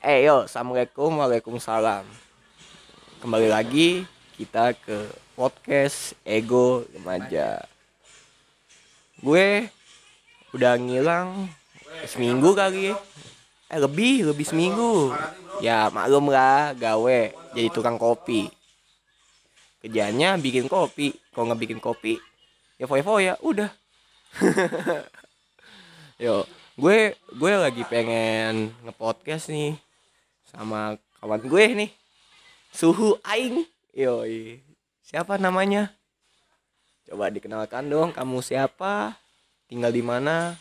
Eh yo, assalamualaikum, waalaikumsalam. Kembali lagi kita ke podcast Ego Remaja. Gue udah ngilang seminggu kali. Eh lebih, lebih seminggu. Ya maklum lah, gawe jadi tukang kopi. Kerjanya bikin kopi. Kalau nggak bikin kopi, ya foya ya udah. Yo, gue gue lagi pengen ngepodcast nih sama kawan gue nih. Suhu aing. Yoi. Siapa namanya? Coba dikenalkan dong kamu siapa? Tinggal di mana?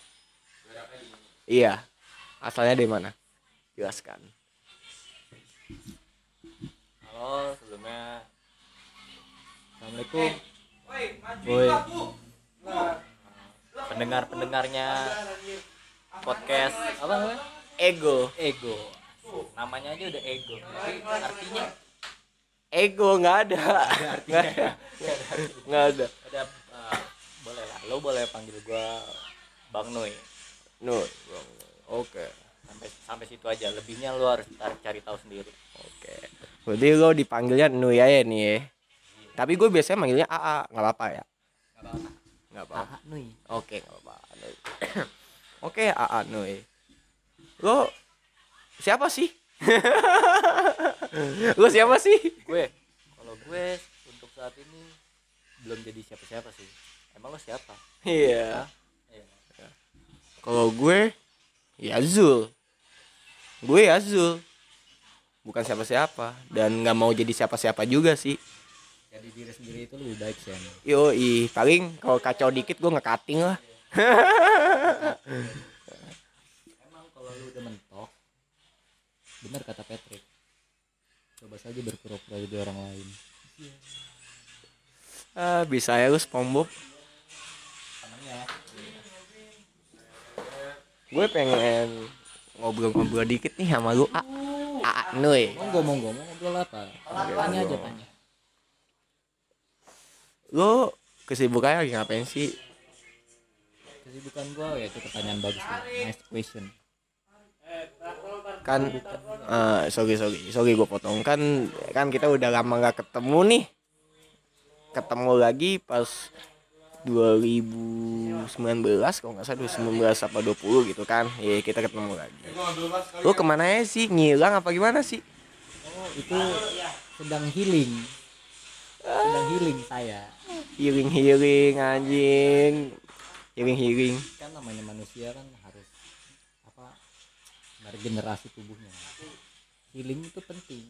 Iya. Asalnya dari mana? Jelaskan. Halo, sebelumnya. Assalamualaikum. Boy Pendengar-pendengarnya Podcast Apa ego. Ego Namanya aja udah ego. Artinya? Ego nggak ada. Nggak ada nggak ada. Ada. Eh, Boleh lah, lo boleh panggil gua Bang Noy no oke. Sampai sampai situ aja, lebihnya lo harus cari, cari tahu sendiri. Oke. Berarti lo dipanggilnya nu ya ya nih ya. Tapi gue biasanya manggilnya AA nggak apa-apa ya? Nggak apa-apa. Ah, Noy Oke, nggak apa-apa. Nui. Oke, AA Nui. Lo siapa sih? Lo siapa sih? Gue, kalau gue untuk saat ini belum jadi siapa-siapa sih Emang lo siapa? Iya. Iya. Kalau gue ya Zul. Gue ya Zul. Bukan siapa-siapa dan nggak mau jadi siapa-siapa juga sih. Jadi diri sendiri itu lebih baik sih. Yo, ih, paling kalau kacau dikit gue nge-cutting lah. Emang kalau lu udah benar kata Patrick. Coba saja berpura-pura jadi orang lain. Ah, bisa ya lu SpongeBob. Gue pengen ngobrol-ngobrol dikit nih sama lu. A, A, Nui. monggo monggo mau ngobrol apa? Tanya aja tanya. Lo kesibukannya lagi ngapain sih? Kesibukan gua ya itu pertanyaan bagus. Nice question. Kan eh sorry sorry sorry gue potong. Kan kan kita udah lama nggak ketemu nih. Ketemu lagi pas 2019 kalau nggak salah 2019 apa 20 gitu kan. Ya kita ketemu lagi. Lu ke mana ya sih? Ngilang apa gimana sih? Oh itu sedang healing. Sedang healing saya. healing healing anjing. Healing healing Kan namanya manusia kan harus apa? Meregenerasi tubuhnya. Healing itu penting.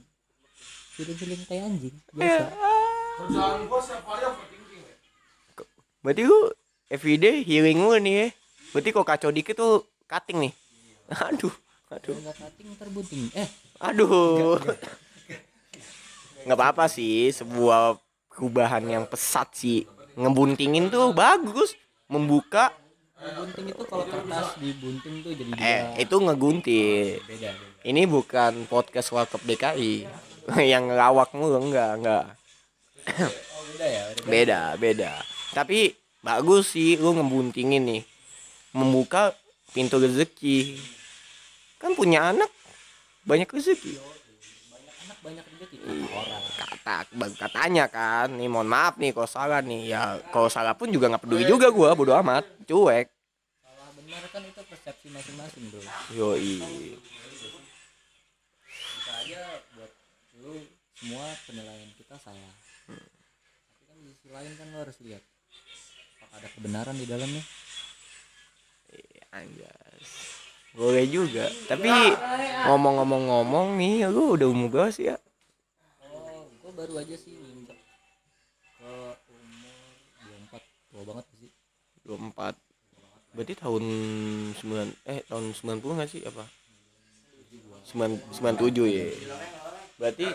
Healing healing kayak anjing biasa. berarti lu everyday healing lu nih ya berarti kok kacau dikit tuh cutting nih aduh aduh nggak cutting ntar bunting. Eh Aduh. nggak apa-apa sih, sebuah perubahan yang pesat sih. Ngebuntingin tuh bagus, membuka bunting itu kalau kertas dibunting tuh jadi dua. eh itu ngegunting. beda beda. Ini bukan podcast World Cup DKI yang ngelawak mulu enggak, enggak. Oh, beda ya beda. Beda, beda. Tapi bagus sih lu ngebuntingin nih. Membuka pintu rezeki. Kan punya anak banyak rezeki. banyak anak banyak rezeki kata orang kata baru katanya kan nih mohon maaf nih kalau salah nih. Ya kalau salah pun juga nggak peduli juga gua bodo amat cuek. Salah benar kan itu persepsi masing-masing bro. Yoi. Bisa aja buat lu semua penilaian kita salah. Tapi kan di sisi lain kan lo harus lihat apakah ada kebenaran di dalamnya. Anjas. Boleh juga. Tapi ngomong-ngomong-ngomong nih lu udah umur berapa sih ya? gue baru aja sih nginjek ke umur 24 tua banget sih. 24 berarti tahun 9 eh tahun 90 nggak sih? Apa? 9 97 ya. Berarti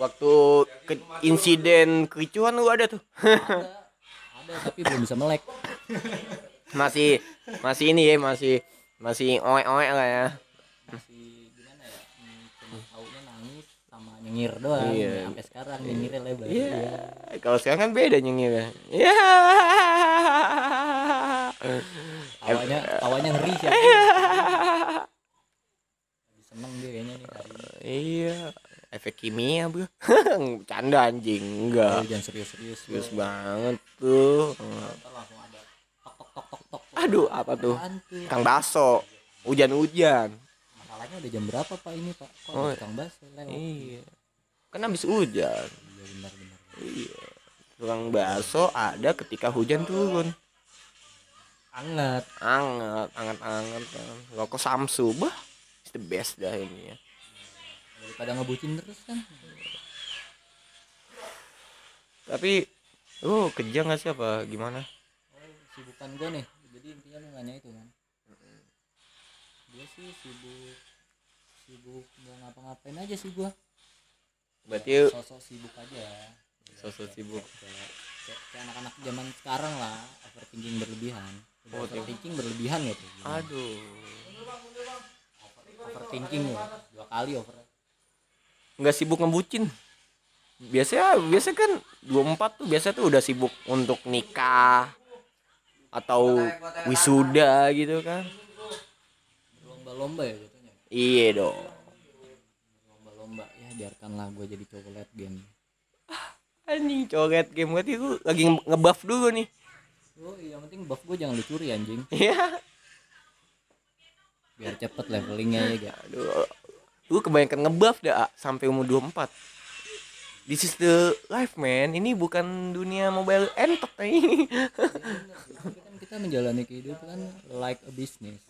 waktu ke insiden kericuan lu ada tuh? Ada. Ada tapi belum bisa melek. Masih masih ini ya masih masih oek-oek lah ya. Masih nyengir doang Iya. Ya, sampai sekarang nyengirnya lebar. Iya, kalau sekarang kan beda nyengirnya. Iya. tawanya tawanya ngeri sih. Lagi seneng dia kayaknya nih hari ini. Iya. Efek kimia bro canda anjing. Oh, enggak jangan serius-serius serius banget tuh. Ntar langsung ada tok tok tok tok tok aduh apa tuh? Tuh? kang baso. Hujan-hujan. Masalahnya udah jam berapa pak ini pak? Kok Oh, ada tukang bakso lewat? Iya kan habis hujan. Iya. Benar benar iya tukang bakso ada ketika hujan turun anget anget. Anget anget kan rokok samsu bah it's the best dah ini ya. Daripada ngebucin terus kan? Tapi lu kerja nggak sih? Apa gimana? Oh sibukan gue nih. Jadi intinya lu nanya itu kan. Dia sih sibuk sibuk nggak ngapa-ngapain aja sih gua berarti sosok sibuk aja. Sosok sibuk. Kayak, anak-anak zaman sekarang lah overthinking berlebihan. Udah Oh, overthinking berlebihan gitu Gimana? aduh. Overthinking loh dua kali over. Nggak sibuk ngebucin. Biasanya biasa kan 24 tuh biasa tuh udah sibuk untuk nikah atau wisuda gitu kan. Lomba-lomba ya jatuhnya iya dong. ya biarkanlah gue jadi cowok late game anjing coret game berarti lu lagi nge- ngebuff dulu nih. Oh yang penting buff gue jangan dicuri anjing. Iya. Biar cepet levelingnya ya gak aduh. Lu kebanyakan ngebuff dah sampai umur 24 This is the life man. Ini bukan dunia mobile entot nih tapi kan kita menjalani kehidupan like a business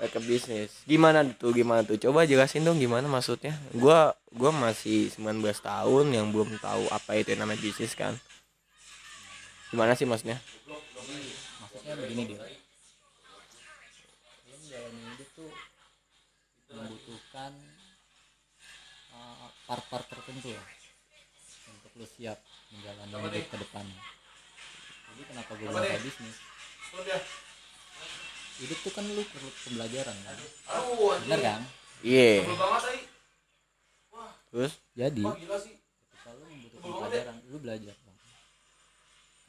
A business. Gimana tuh gimana tuh? Coba jelasin dong gimana maksudnya. Gua gua masih 19 tahun yang belum tahu apa itu yang namanya bisnis kan. Gimana sih maksudnya? maksudnya begini dia menjalani hidup tuh membutuhkan uh, part-part tertentu ya untuk lu siap menjalani hidup ke depan jadi kenapa gue bilang bisnis hidup tuh kan lu perlu pembelajaran kan? Bener kan? Iya. Terus? Jadi ketika lu membutuhkan pelajaran lu belajar Bang.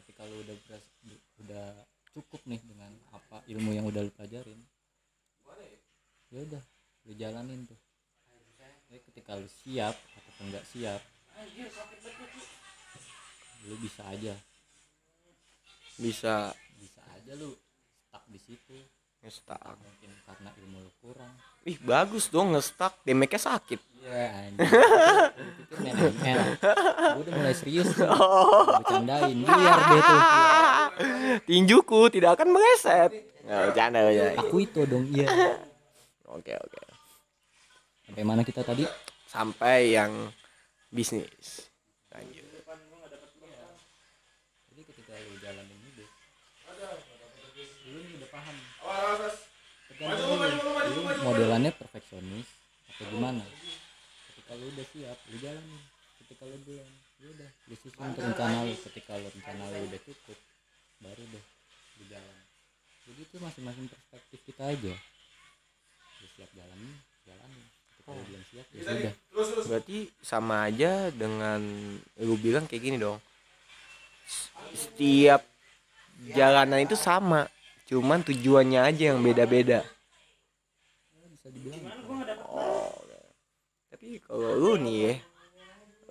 ketika lu udah beras- udah cukup nih dengan apa ilmu yang udah lu pelajarin ya? udah lu jalanin tuh. Jadi ketika lu siap ataupun nggak siap lu bisa aja. Bisa. Bisa aja lu stuck di situ ngestak. mungkin karena ilmu lu kurang Ih, bagus dong ngestak. Damage-nya sakit. Iya ML. Gua udah mulai serius. Gua Bercandain biar deh tuh. Tinjuku tidak akan meleset. Nah, bercanda ya. Aku itu dong iya. Oke, oke. Sampai mana kita tadi? Sampai yang bisnis. Lanjut. Jadi ketika lu jalanin hidup, lu nih udah lu, lu modelannya perfeksionis atau gimana. Ketika lu udah siap, lu jalanin. Ketika lu belum, ya udah, lu susun rencana lu. Ketika lu rencana lu udah cukup, baru deh lu jalan. Jadi itu masing-masing perspektif kita aja. Lu siap jalanin, jalanin. Ketika lu belum siap, ya sudah. Berarti sama aja dengan lu bilang kayak gini dong. Setiap jalanan itu sama, cuman tujuannya aja yang beda-beda. Bisa dibilang. Oh. Tapi kalau lu nih ya,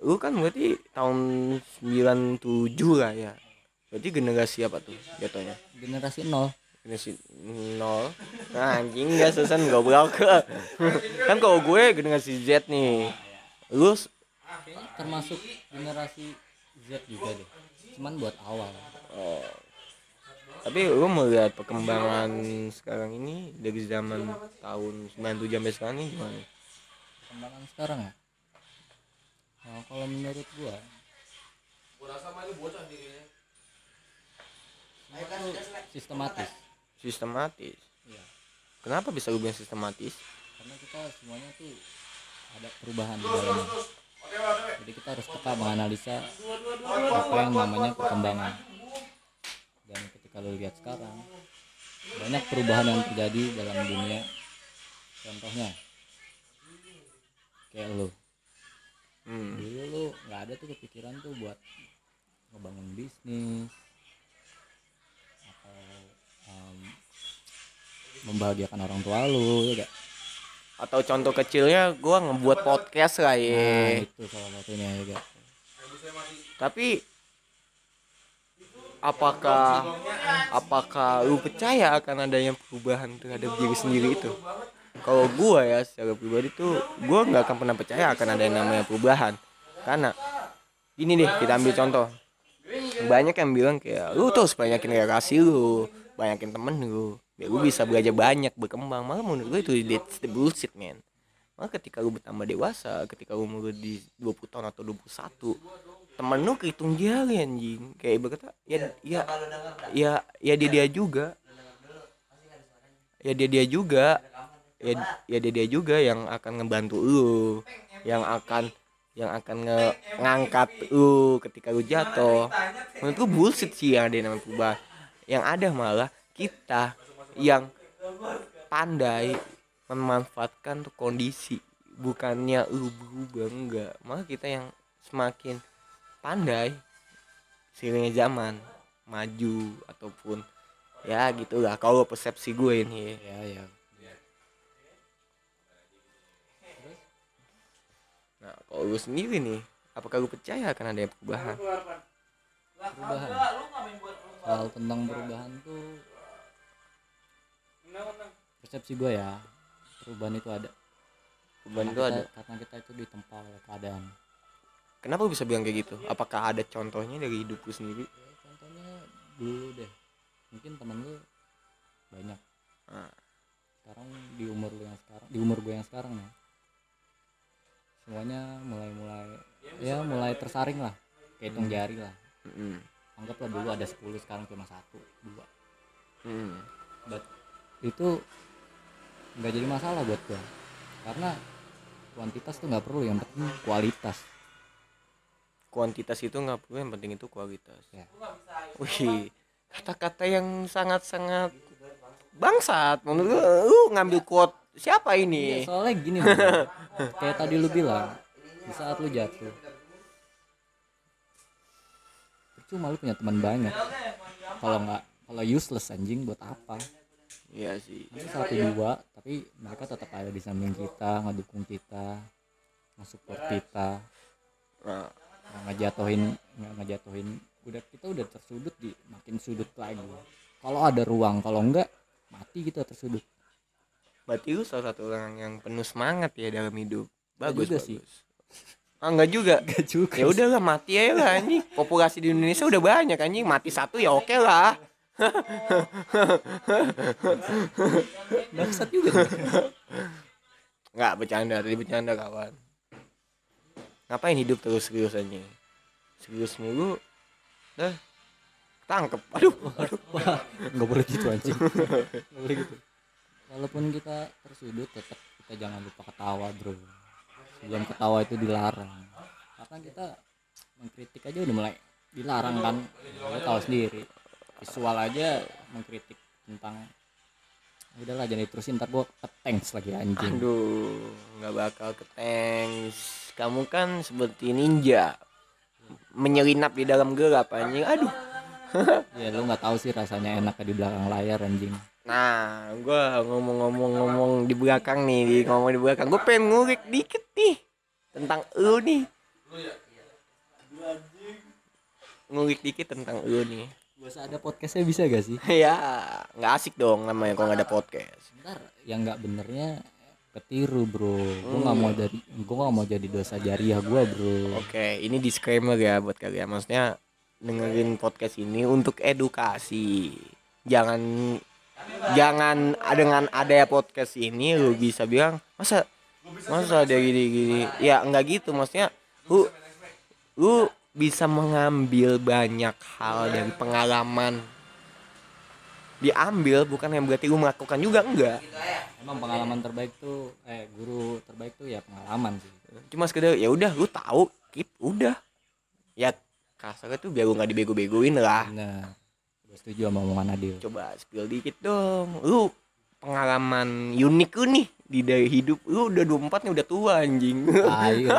lu kan berarti tahun 97 lah ya. Berarti generasi apa tuh jatuhnya? generasi nol Generasi nol. Nah, anjing gak susan goblok. kan kalau gue generasi Z nih. Lu kayaknya termasuk generasi Z juga deh cuman buat awal Oh. Tapi lu melihat perkembangan sekarang ini dari zaman tahun 97 sampai sekarang ini gimana? perkembangan sekarang ya nah, kalau menurut gua tuh sistematis Sistematis. iya Kenapa bisa lu bilang sistematis? karena kita semuanya tuh ada perubahan di dalamnya jadi kita harus peka menganalisa apa yang namanya perkembangan dan ketika lo lihat sekarang banyak perubahan yang terjadi dalam dunia. Contohnya kayak lo Hmm. dulu lo nggak ada tuh kepikiran tuh buat ngebangun bisnis atau em, membahagiakan orang tua lo ya gak atau contoh kecilnya gua ngebuat podcast lah nah, ya itu salah satunya juga tapi apakah apakah lu percaya akan adanya perubahan terhadap diri sendiri itu? Kalau gua ya secara pribadi tuh gua nggak akan pernah percaya akan ada yang namanya perubahan. Karena ini nih kita ambil contoh. Banyak yang bilang kayak lu tuh banyakin relasi lu banyakin temen lu biar lu bisa belajar banyak berkembang. Malah menurut gue itu that's the bullshit man. Malah ketika lu bertambah dewasa ketika lu umur di 20 tahun atau 21 temen lu kehitung jari anjing. Kayak berkata ya ya ya ya dia dia juga. Ya dia dia juga. Ya ya dia dia juga yang akan ngebantu lu. Yang akan yang akan nge ngangkat lu ketika lu jatuh. menurut gua bullshit sih yang ada yang namanya perubahan yang ada malah kita yang pandai memanfaatkan tuh kondisi. Bukannya lu berubah enggak. Malah kita yang semakin pandai. Seiringnya zaman maju ataupun ya gitulah kalau persepsi gue ini. Ya ya. Nah kalau lu sendiri nih apakah lu percaya akan ada perubahan perubahan? Hal tentang perubahan tuh persepsi gue ya perubahan itu ada. Perubahan Karena itu kita- ada? karena kita itu ditempa oleh keadaan kenapa lu bisa bilang kayak gitu? Apakah ada contohnya dari hidup lu sendiri? Ya, contohnya dulu deh. Mungkin temen lu banyak. Ah. sekarang di umur lu yang sekarang di umur gue yang sekarang nih semuanya mulai mulai ya mulai tersaring lah. Kehitung jari lah. Mm-mm. anggaplah dulu ada 10 sekarang cuma satu dua. Mm. But itu nggak jadi masalah buat gue karena kuantitas tuh nggak perlu yang penting kualitas kuantitas itu nggak perlu yang penting itu kualitas. Ya. Wih kata-kata yang sangat-sangat bangsat menurut lu, lu ngambil quote siapa Iya, ini soalnya gini bro. kayak tadi lu bilang di saat lu jatuh. Percuma lu punya teman banyak. Kalau nggak kalau useless anjing buat apa? Iya sih. Mungkin satu dua tapi mereka tetap ada di samping kita ngedukung kita nge-support kita. Nah, ngejatuhin nggak ngejatuhin. Udah kita udah tersudut di makin sudut lagi. Kalau ada ruang kalau enggak mati kita tersudut. Berarti lu salah satu orang yang penuh semangat ya dalam hidup. Bagus juga bagus. Sih. ah enggak juga. Gak juga ya udahlah mati aja lah anjing. Populasi di Indonesia udah banyak anjing. Mati satu ya oke lah. Bangsat juga. Nggak bercanda tadi bercanda kawan ngapain hidup terus serius anjing? Serius mulu dah tangkep aduh nggak boleh gitu anjing. Nggak boleh gitu. Walaupun kita tersudut tetap kita jangan lupa ketawa bro. Sebelum ketawa itu dilarang. Karena kita mengkritik aja udah mulai dilarang kan? Lo tahu sendiri. Visual aja mengkritik tentang "Ya udahlah jangan diterusin ntar gua ketengs lagi anjing. Aduh nggak bakal ke kamu kan seperti ninja menyelinap di dalam gelap anjing aduh ya lu nggak tahu sih rasanya enak di belakang layar anjing Nah, gua ngomong-ngomong-ngomong di belakang nih, di ngomong di belakang. Gue pengen ngulik dikit nih tentang lu nih. Ngulik dikit tentang lu nih. gua ada podcastnya bisa gak sih ya, nggak asik dong namanya kalau nggak ada podcast. ntar yang nggak benernya ketiru bro. Gue nggak mau jadi gue nggak mau jadi dosa jariah gue bro. Oke, ini disclaimer ya buat kalian. Maksudnya dengerin podcast ini untuk edukasi. Jangan jangan dengan ada podcast ini lu bisa bilang masa masa ada gini gini ya enggak gitu. Maksudnya lu lu bisa mengambil banyak hal dari pengalaman. Diambil bukan yang berarti lu melakukan juga enggak emang pengalaman terbaik tuh eh guru terbaik tuh ya pengalaman sih. Cuma sekedar ya udah lu tahu keep udah. Ya kasarnya tuh biar lu nggak dibego-begoin lah. Nah gue setuju sama omongan Adil. Coba spill dikit dong. Lu pengalaman unik lu nih di dari hidup. Lu udah 24 nih udah tua anjing. Ayo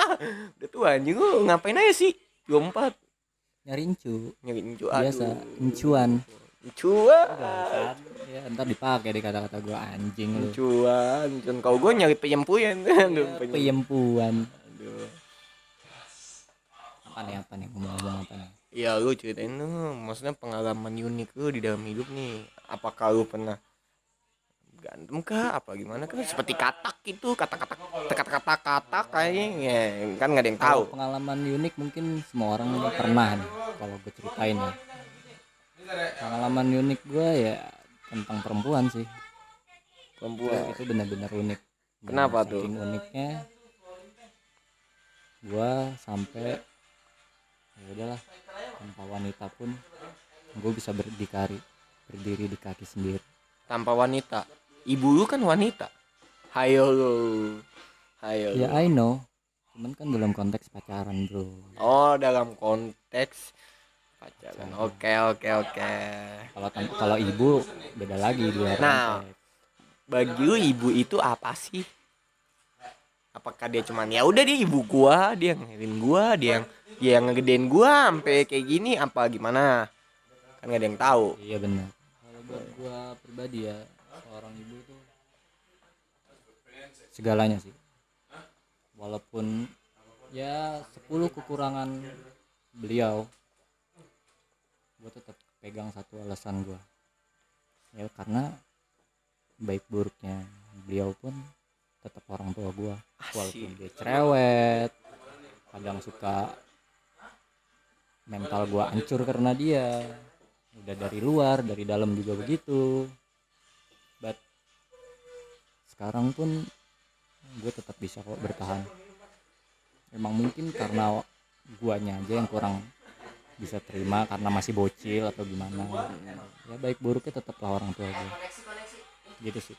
udah tua anjing. Lu ngapain aja sih 24 nyari incu nyari incu biasa aduh incuan cuan. Ya ntar dipakai di kata-kata gua anjing lu. Cuan cuan. Kau gue nyari penyempuyan. Aduh penyem- peyempuan aduh. Apa nih apa nih? Ngomong-ngomong apa nih? Ya lu ceritain lu maksudnya pengalaman unik lu di dalam hidup nih. Apakah lu pernah berantem kah? Apa gimana kan seperti katak gitu kata-kata kata-kata katak kayaknya ya, kan nggak ada yang tahu. pengalaman unik mungkin semua orang pernah nih kalau gue ceritain ya pengalaman unik gue ya tentang perempuan sih. Perempuan. Itu benar-benar unik. Dan Kenapa tuh? uniknya gue sampai ya udahlah tanpa wanita pun gue bisa berdikari berdiri di kaki sendiri. Tanpa wanita? Ibu lu kan wanita. Hayo lu. Hayo lu. ya I know. Cuman kan dalam konteks pacaran bro. Oh dalam konteks pacaran oke oke oke. Kalau kalau ibu beda lagi dia. Nah. bagi lu ibu itu apa sih? Apakah dia cuman ya udah dia ibu gua dia ngelahirin gua dia yang dia yang ngegedein gua sampai kayak gini apa gimana? Kan gak ada yang tahu. Iya benar kalau buat gua pribadi ya seorang ibu itu segalanya sih. Walaupun ya 10 kekurangan beliau gua tetap pegang satu alasan gua. Ya karena baik buruknya beliau pun tetap orang tua gua. Walaupun dia cerewet kadang suka mental gua hancur karena dia. Udah dari luar dari dalam juga begitu. But sekarang pun gue tetap bisa kok bertahan. Emang mungkin karena guanya aja yang kurang bisa terima karena masih bocil atau gimana. Ya baik buruknya tetaplah orang tua gue gitu sih.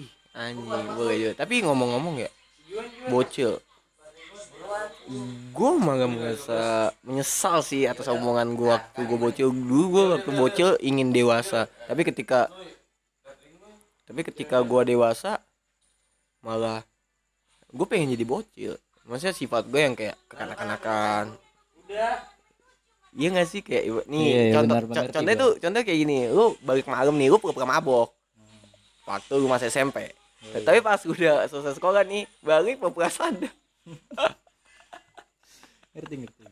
Ih anjing boleh juga. Tapi ngomong-ngomong ya bocil. Gue malah merasa menyesal sih atas omongan gue waktu gue bocil. Dulu gue waktu bocil ingin dewasa. Tapi ketika tapi ketika gue dewasa malah gue pengen jadi bocil. Maksudnya sifat gue yang kayak kekanak-kanakan iya gak sih? Kayak nih Iya, iya, contoh benar, co- benar contohnya juga. tuh contoh kayak gini lu balik malam nih lu pura-pura mabok. Waktu lu masih SMP Iya, tapi pas udah selesai sekolah nih balik pura-pura sadar. Ngerti ngerti.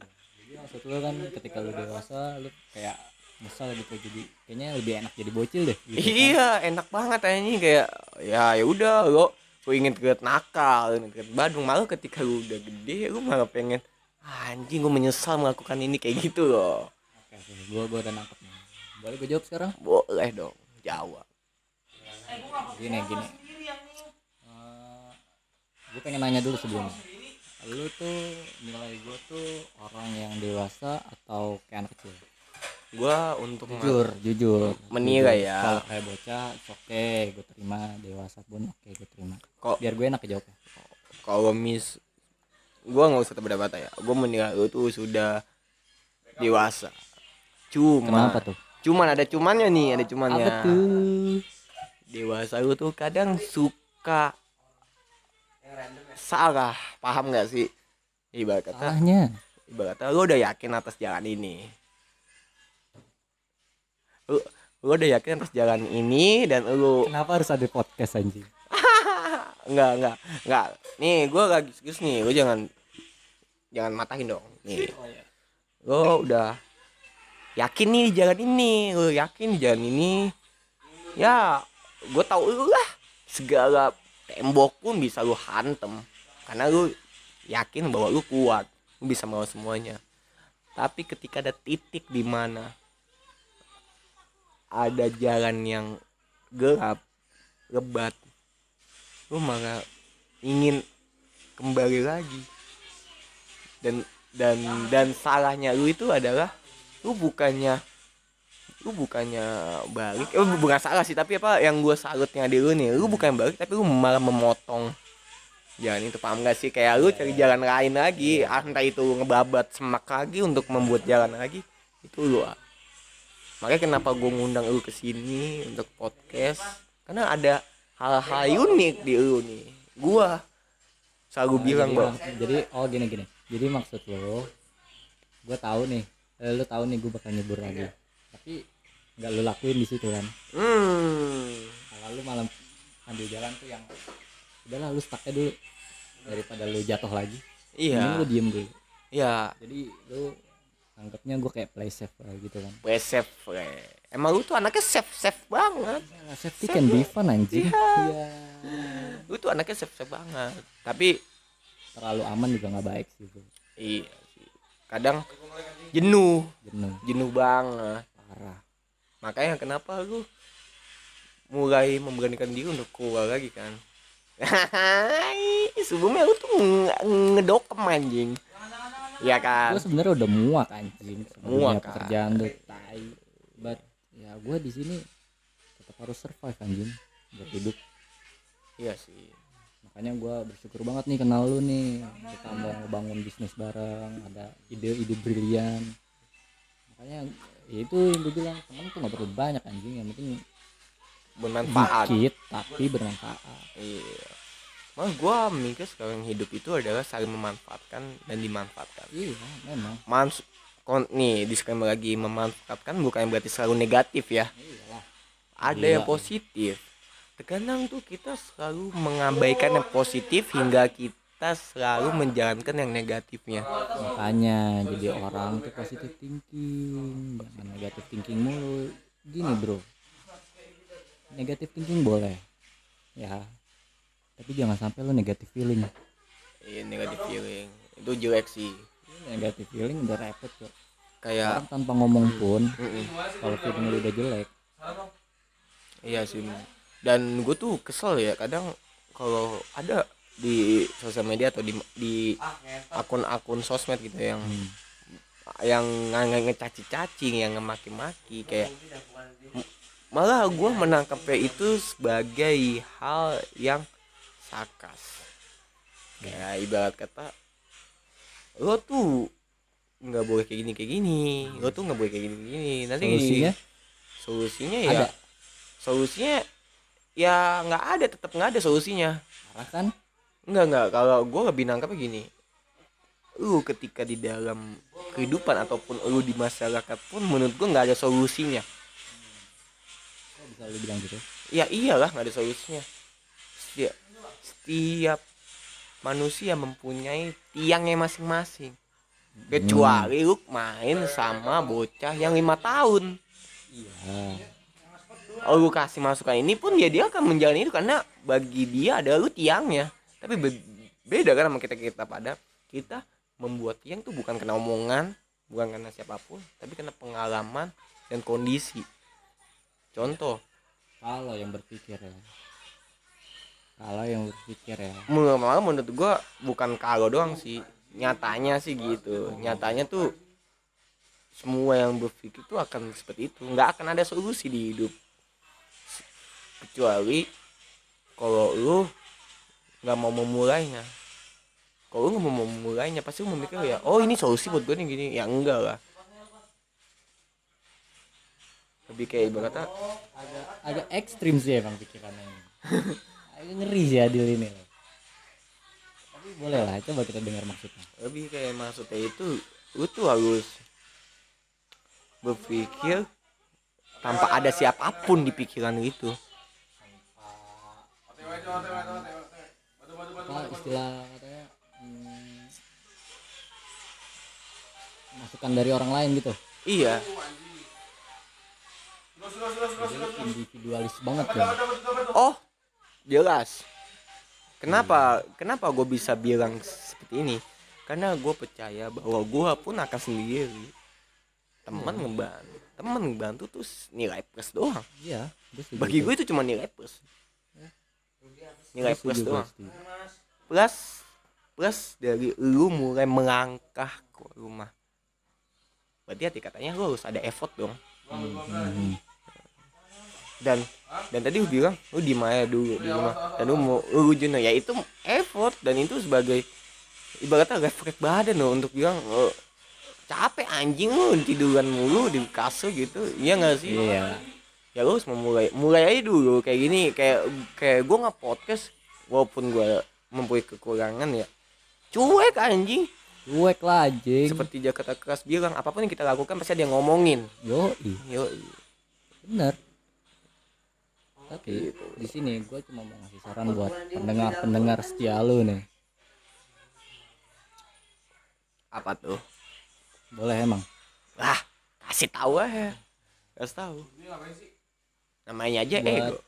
Jadi maksud lu kan ketika lu dewasa lu kayak nyesal gitu. Jadi kayaknya lebih enak jadi bocil deh gitu kan. iya enak banget ini kayak ya ya udah lo lu ingin terlihat nakal ingin terlihat badung. Malah ketika lu udah gede lu malah pengen anjing gue menyesal melakukan ini kayak gitu loh. Oke oke. Gua gua udah nangkep nih. Boleh gue jawab sekarang? Boleh dong jawab. Gini gini. gue pengen nanya dulu sebelumnya lu tuh nilai gue tuh orang yang dewasa atau kayak anak kecil? Gue untuk jujur jujur. Menilai Jujur. ya. kalau kayak bocah oke gue terima. Dewasa pun oke gue terima. Kok biar gue enak jawabnya. Kalau mis gue nggak usah berdebat ya. Gue menilai lu tuh sudah dewasa. Cuma kenapa tuh? cuman ada cumannya nih ada cumannya. Apa tuh? Dewasa lu tuh kadang suka salah. Paham nggak sih? Ibarat kata salahnya. ibarat kata lu udah yakin atas jalan ini. Lu lu udah yakin atas jalan ini dan lu kenapa harus ada podcast anjing enggak enggak enggak nih gue lagi serius nih. Lu jangan jangan matahin dong. Nih. Lu udah yakin nih di jalan ini. Lu yakin di jalan ini. Ya gue tahu lu lah. Segala tembok pun bisa lu hantem. Karena lu yakin bahwa lu kuat. Lu bisa melawan semuanya. Tapi ketika ada titik di mana ada jalan yang gelap lebat lu malah ingin kembali lagi. Dan dan dan salahnya lu itu adalah lu bukannya lu bukannya balik. Eh bu- bukan salah sih tapi apa yang gue salutnya di lu nih lu bukan balik tapi lu malah memotong. Jalan itu paham gak sih? Kayak lu cari jalan lain lagi entah itu lu ngebabat semak lagi untuk membuat jalan lagi itu lu makanya kenapa gue ngundang lu ke sini untuk podcast? Karena ada hal-hal unik di lu nih. Gua selalu bilang jadi, bahwa mak- jadi oh gini gini. Jadi maksud lo gue tahu nih eh, lo tahu nih gue bakal nyebur lagi. Tapi nggak lu lakuin di situ kan? Hmm. Kalau lu malam ambil jalan tuh yang udahlah lu stucknya dulu. Daripada lu jatuh lagi iya. Mending lu diem dulu. Iya. Jadi lu anggapnya gue kayak play safe gitu kan? Play safe we. Emang lu tuh anaknya safe safe banget. Ya, safety can be fun anjing. Iya. Lu tuh anaknya safe safe banget. Tapi terlalu aman juga nggak baik sih bro iya sih. kadang jenuh. Jenuh. Jenuh banget. Parah. Makanya kenapa lu mulai memberanikan diri untuk keluar lagi kan? Sebelumnya lu tuh nge- ngedokem anjing. Iya kan? Gue sebenarnya udah muak anjing. Muak, kan? pekerjaan tuh tai but ya gue di sini tetap harus survive anjing buat hidup. Iya sih. Makanya gue bersyukur banget nih kenal lu nih. Kita mau ngebangun bisnis bareng ada ide-ide brilian. Makanya ya itu yang gue bilang temen tuh gak perlu banyak anjing. Yang penting bermanfaat. dikit tapi bermanfaat. Iya. Malah gua mikir sekarang hidup itu adalah saling memanfaatkan dan dimanfaatkan. Iya memang. Mans kon nih disclaimer lagi memanfaatkan bukan berarti selalu negatif ya. Iyalah ada Iya. yang positif. Terkadang tuh kita selalu mengabaikan yang positif hingga kita selalu menjalankan yang negatifnya. Makanya jadi orang tuh positive thinking. Jangan negative thinking mulu. Gini bro. Negative thinking boleh ya. Tapi jangan sampai lo negative feeling. Iya negatif feeling. Itu jelek sih negative feeling udah repot kok kayak orang tanpa ngomong pun mm-mm. kalau feeling lu udah jelek iya sih dan gue tuh kesel ya kadang kalau ada di sosial media atau di di akun-akun sosmed gitu yang Hmm. yang nge- ngecaci-caci yang ngemaki-maki kayak malah gue menangkapnya itu sebagai hal yang sarkas kayak ibarat kata lo tuh nggak boleh kayak gini kayak gini. Lo tuh nggak boleh kayak gini gini. Nanti solusinya? solusinya ya ada. solusinya ya nggak ada tetap nggak ada solusinya. Parah kan? Enggak enggak kalau gue lebih nangkapnya gini. Lu ketika di dalam kehidupan ataupun lu di masyarakat pun menurut gue nggak ada solusinya. Bisa lu bilang gitu? Ya iyalah nggak ada solusinya. Setiap setiap manusia mempunyai tiangnya masing-masing. Kecuali lu main sama bocah yang lima tahun. Iya. Kalau lu kasih masukan ini pun ya dia akan menjalani itu karena bagi dia ada lu tiangnya. Tapi be- beda kan sama kita kita pada. Kita membuat tiang tuh bukan karena omongan bukan karena siapa pun tapi karena pengalaman dan kondisi. Contoh. Kalau yang berpikir ya kalau yang berpikir ya. Malah menurut gua bukan kalau doang sih. Nyatanya sih gitu. Nyatanya tuh semua yang berpikir tuh akan seperti itu. Nggak akan ada solusi di hidup. Kecuali kalau lu nggak mau memulainya. Kalau lu nggak mau memulainya pasti lu memikir ya oh ini solusi buat gue nih gini. Ya enggak lah. Lebih kayak ibaratnya agak agak ekstrim sih emang pikirannya ngeri sih Adil ini. Tapi boleh lah coba kita dengar maksudnya. Lebih kayak maksudnya itu lu tuh harus berpikir tanpa ada siapa pun di pikiran itu. Apa istilah katanya hmm, masukan dari orang lain gitu. Iya. Jadi individualis banget ya. Oh jelas. Kenapa kenapa gue bisa bilang seperti ini? Karena gue percaya bahwa gue pun akan sendiri. Teman ngebantu teman ngebantu tuh nilai plus doang. Iya bagi gue itu cuma nilai plus. Nilai Gua plus doang. plus plus dari lu mulai melangkah ke rumah. Berarti hati katanya lu harus ada effort dong. Hmm, hmm, hmm. dan dan tadi lu bilang lu di mana dulu di rumah. Dan lu mau lu jenuh ya itu effort. Dan itu sebagai ibaratnya refleks badan lo untuk bilang oh, capek anjing lu tiduran mulu di kasur gitu. Iya nggak sih? Iya. Ya lu harus memulai mulai aja dulu kayak gini. Kayak kayak gue nggak podcast walaupun gue mempunyai kekurangan ya. Cuek anjing. Cuek lah anjing. Seperti Jakarta keras bilang apa pun yang kita lakukan pasti ada yang ngomongin. Yo yo bener tapi di sini gue cuma mau ngasih saran buat pendengar pendengar setia lu nih. Apa tuh? Boleh emang? Lah kasih tahu aja. Kasih tahu. Namanya aja Buat- ego.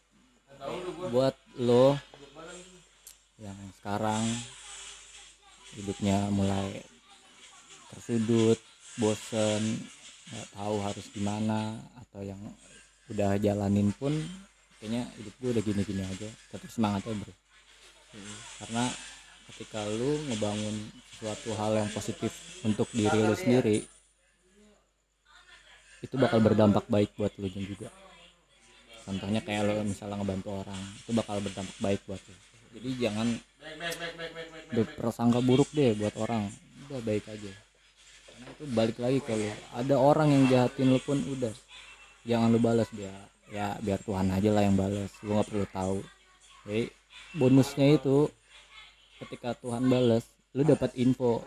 buat lo yang sekarang hidupnya mulai tersudut bosen nggak tahu harus gimana atau yang udah jalanin pun kayaknya hidup gue udah gini-gini aja tetap semangat ya bro. Karena ketika lu ngebangun suatu hal yang positif untuk diri lu sendiri itu bakal berdampak baik buat lu juga. Contohnya kayak lo misalnya ngebantu orang itu bakal berdampak baik buat lo jadi jangan berprasangka buruk deh buat orang udah baik aja. Karena itu balik lagi ke lo ada orang yang jahatin lo pun udah. Jangan lo balas dia ya biar Tuhan aja lah yang balas lo nggak perlu tahu. Jadi bonusnya itu ketika Tuhan balas lo dapat info.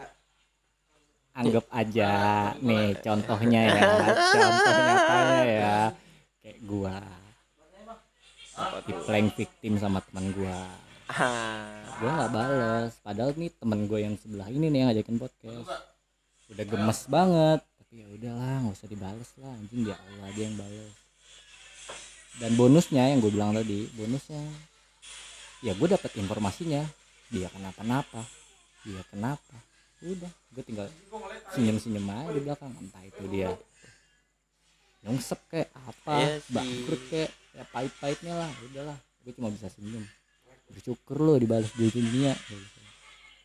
Anggap aja nih contohnya ya. Contoh nyatanya ya. Kayak gua. Di prank victim sama teman gua. Gua nggak bales. Padahal nih temen gue yang sebelah ini nih yang ngajakin podcast. Udah gemes banget. Tapi ya udahlah nggak usah dibales lah. Anjing dia Allah dia yang bales dan bonusnya yang gue bilang tadi bonusnya. Ya gue dapat informasinya. Dia kenapa-napa dia kenapa. Udah gue tinggal senyum-senyum aja di belakang. Entah itu dia nyungsep kayak apa sih. bangkrut kayak ya pahit-pahitnya lah udahlah. Gue cuma bisa senyum. Bersyukur lo dibalas di dunia.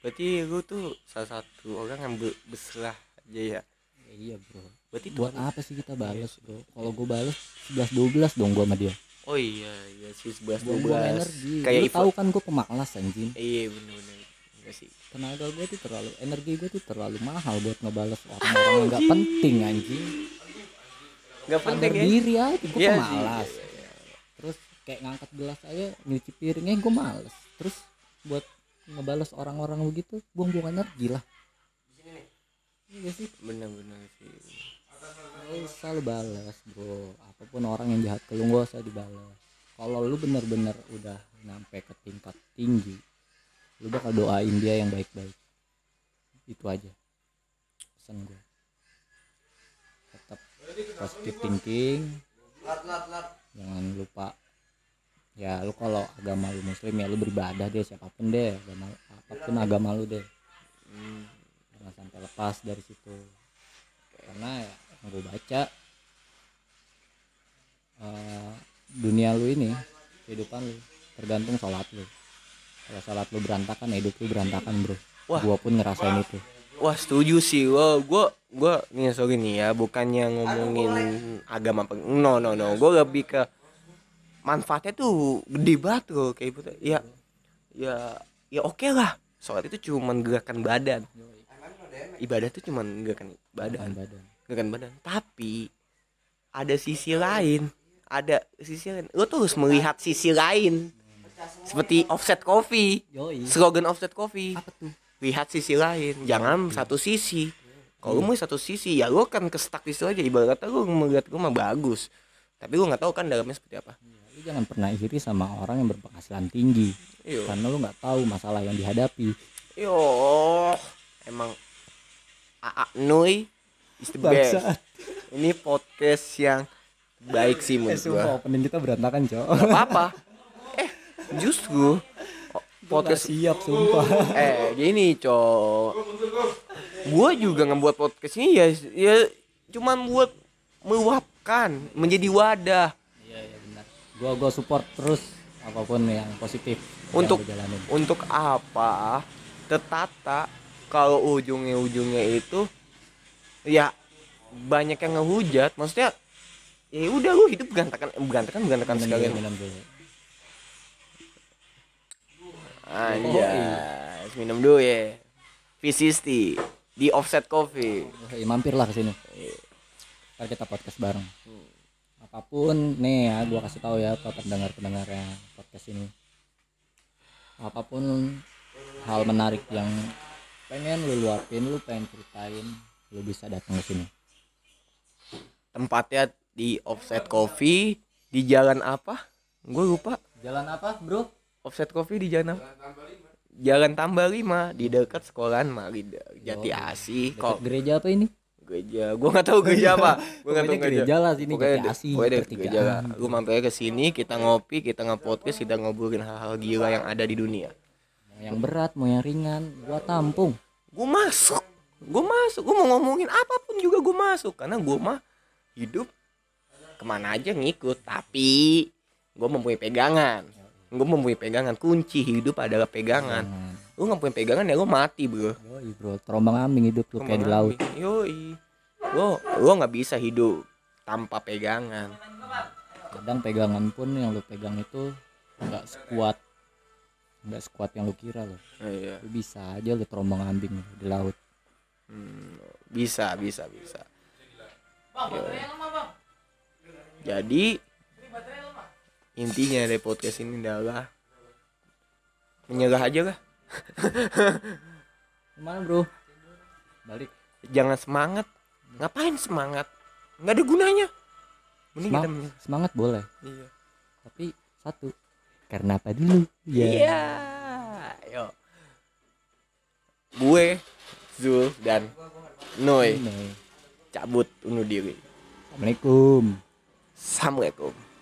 Berarti lu tuh salah satu orang yang be- berserah aja ya? Ya iya bro berarti buat apa sih kita balas bro? Kalau gue balas 11 12 dong gue sama dia. Oh iya iya sih sebelas dua buang-buang belas energi. Kayak lu tahu kan gue pemalas anjing. Iya bener-bener. Enggak sih. Tenaga gue tuh terlalu energi gue tuh terlalu mahal buat ngebales orang-orang yang nggak penting anjing. Nggak penting ya? diri aja gue Iya sih. pemalas. terus kayak ngangkat gelas aja nyuci piringnya gue males. Terus buat ngebales orang-orang begitu buang-buang energi lah. Iya sih. Bener-bener sih Gak usah lu balas bro. Apa pun orang yang jahat ke lu gak usah dibalas Kalau lu bener-bener udah nyampe ke tingkat tinggi Lu bakal doain dia yang baik-baik. Itu aja. Pesan gue Tetap positive thinking. Jangan lupa Ya lu kalau agama lu muslim ya lu beribadah deh siapa pun deh. Agama, Apa pun agama lu deh. Hmm, jangan sampai lepas dari situ. Karena ya yang gue baca. Eh, dunia lu ini kehidupan lu tergantung sholat lu. Kalau sholat lu berantakan ya hidup lu berantakan bro. Wah. gua pun ngerasain itu. Wah setuju sih. Wah gua gua nih sorry nih ya bukannya ngomongin agama apa no no no. Gua lebih ke manfaatnya tuh gede banget loh kayak gitu. Ya ya ya oke lah. Sholat itu cuma gerakan badan. Ibadah tuh cuma gerakan badan gerakan badan tapi ada sisi lain. Ada sisi lain. Lo tuh harus melihat sisi lain. Seperti offset coffee slogan offset coffee apa tuh? Lihat sisi lain. Jangan satu sisi. Kalau lu mau satu sisi ya lu kan kestak di situ aja. Ibarat kata lu melihat gua mah bagus. Tapi lu nggak tahu kan dalamnya seperti apa. Lu jangan pernah iri sama orang yang berpenghasilan tinggi. Iyo. karena lu nggak tahu masalah yang dihadapi. Yo emang AA Nui is the best ini podcast yang baik sih eh menurut gua. sumpah opening kita berantakan cok. Gak apa-apa. Eh justru podcast siap sumpah. Eh gini cok. Gue juga ngebuat podcast ini ya ya cuman buat meluapkan menjadi wadah. Iya iya benar. Gua gua support terus apa pun yang positif yang Untuk- jalanin. untuk apa? Tertata kalau ujungnya ujungnya itu ya banyak yang ngehujat maksudnya ya udah lu hidup berantakan berantakan berantakan minum sekalian dulu, minum dulu. anjas minum dulu ya V60 di offset coffee Ya, mampirlah ke sini. Ntar kita podcast bareng. Apa pun nih ya, gua kasih tahu ya ke pendengar-pendengarnya podcast ini. Apa pun hal menarik yang pengen lu luapin, lu pengen ceritain, lu bisa datang ke sini. tempatnya di offset coffee di jalan apa? Gue lupa. Jalan apa bro? Offset coffee di jalan apa? Jalan tambah lima di dekat sekolahan Marida Jati Yo, Asih Dekat kok. gereja apa ini? Gereja. Gue nggak tahu gereja apa. Gue nggak tahu gereja. lah sini, Pokoknya Jati Asih, pokoknya gereja lah. Lu mampir ke sini kita ngopi kita nge-podcast kita ngobrolin hal-hal gila yang ada di dunia. Mau yang berat mau yang ringan gua tampung. Gue masuk gue masuk gue mau ngomongin apa pun juga gue masuk. Karena gue mah hidup ke mana aja ngikut tapi gue mempunyai pegangan. Gue mempunyai pegangan. Kunci hidup adalah pegangan. Jangan. lu nggak punya pegangan ya lu mati bro. Yoi bro. Terombang ambing hidup lu kayak di laut. yoi. Lo lo nggak bisa hidup tanpa pegangan. Kadang pegangan pun yang lu pegang itu nggak sekuat nggak sekuat yang lu kira loh iya. Lu bisa aja lu terombang ambing di laut Hmm, bisa bisa bisa. Jadi intinya dari podcast ini adalah menyerah aja lah gimana bro? Balik. Jangan semangat. Ngapain semangat? Nggak ada gunanya. Mending Semang- semangat boleh. Iya. Tapi satu karena apa dulu ya iya. Yo. Gue Zul dan Noy Ini. cabut undur diri. Assalamualaikum. Assalamualaikum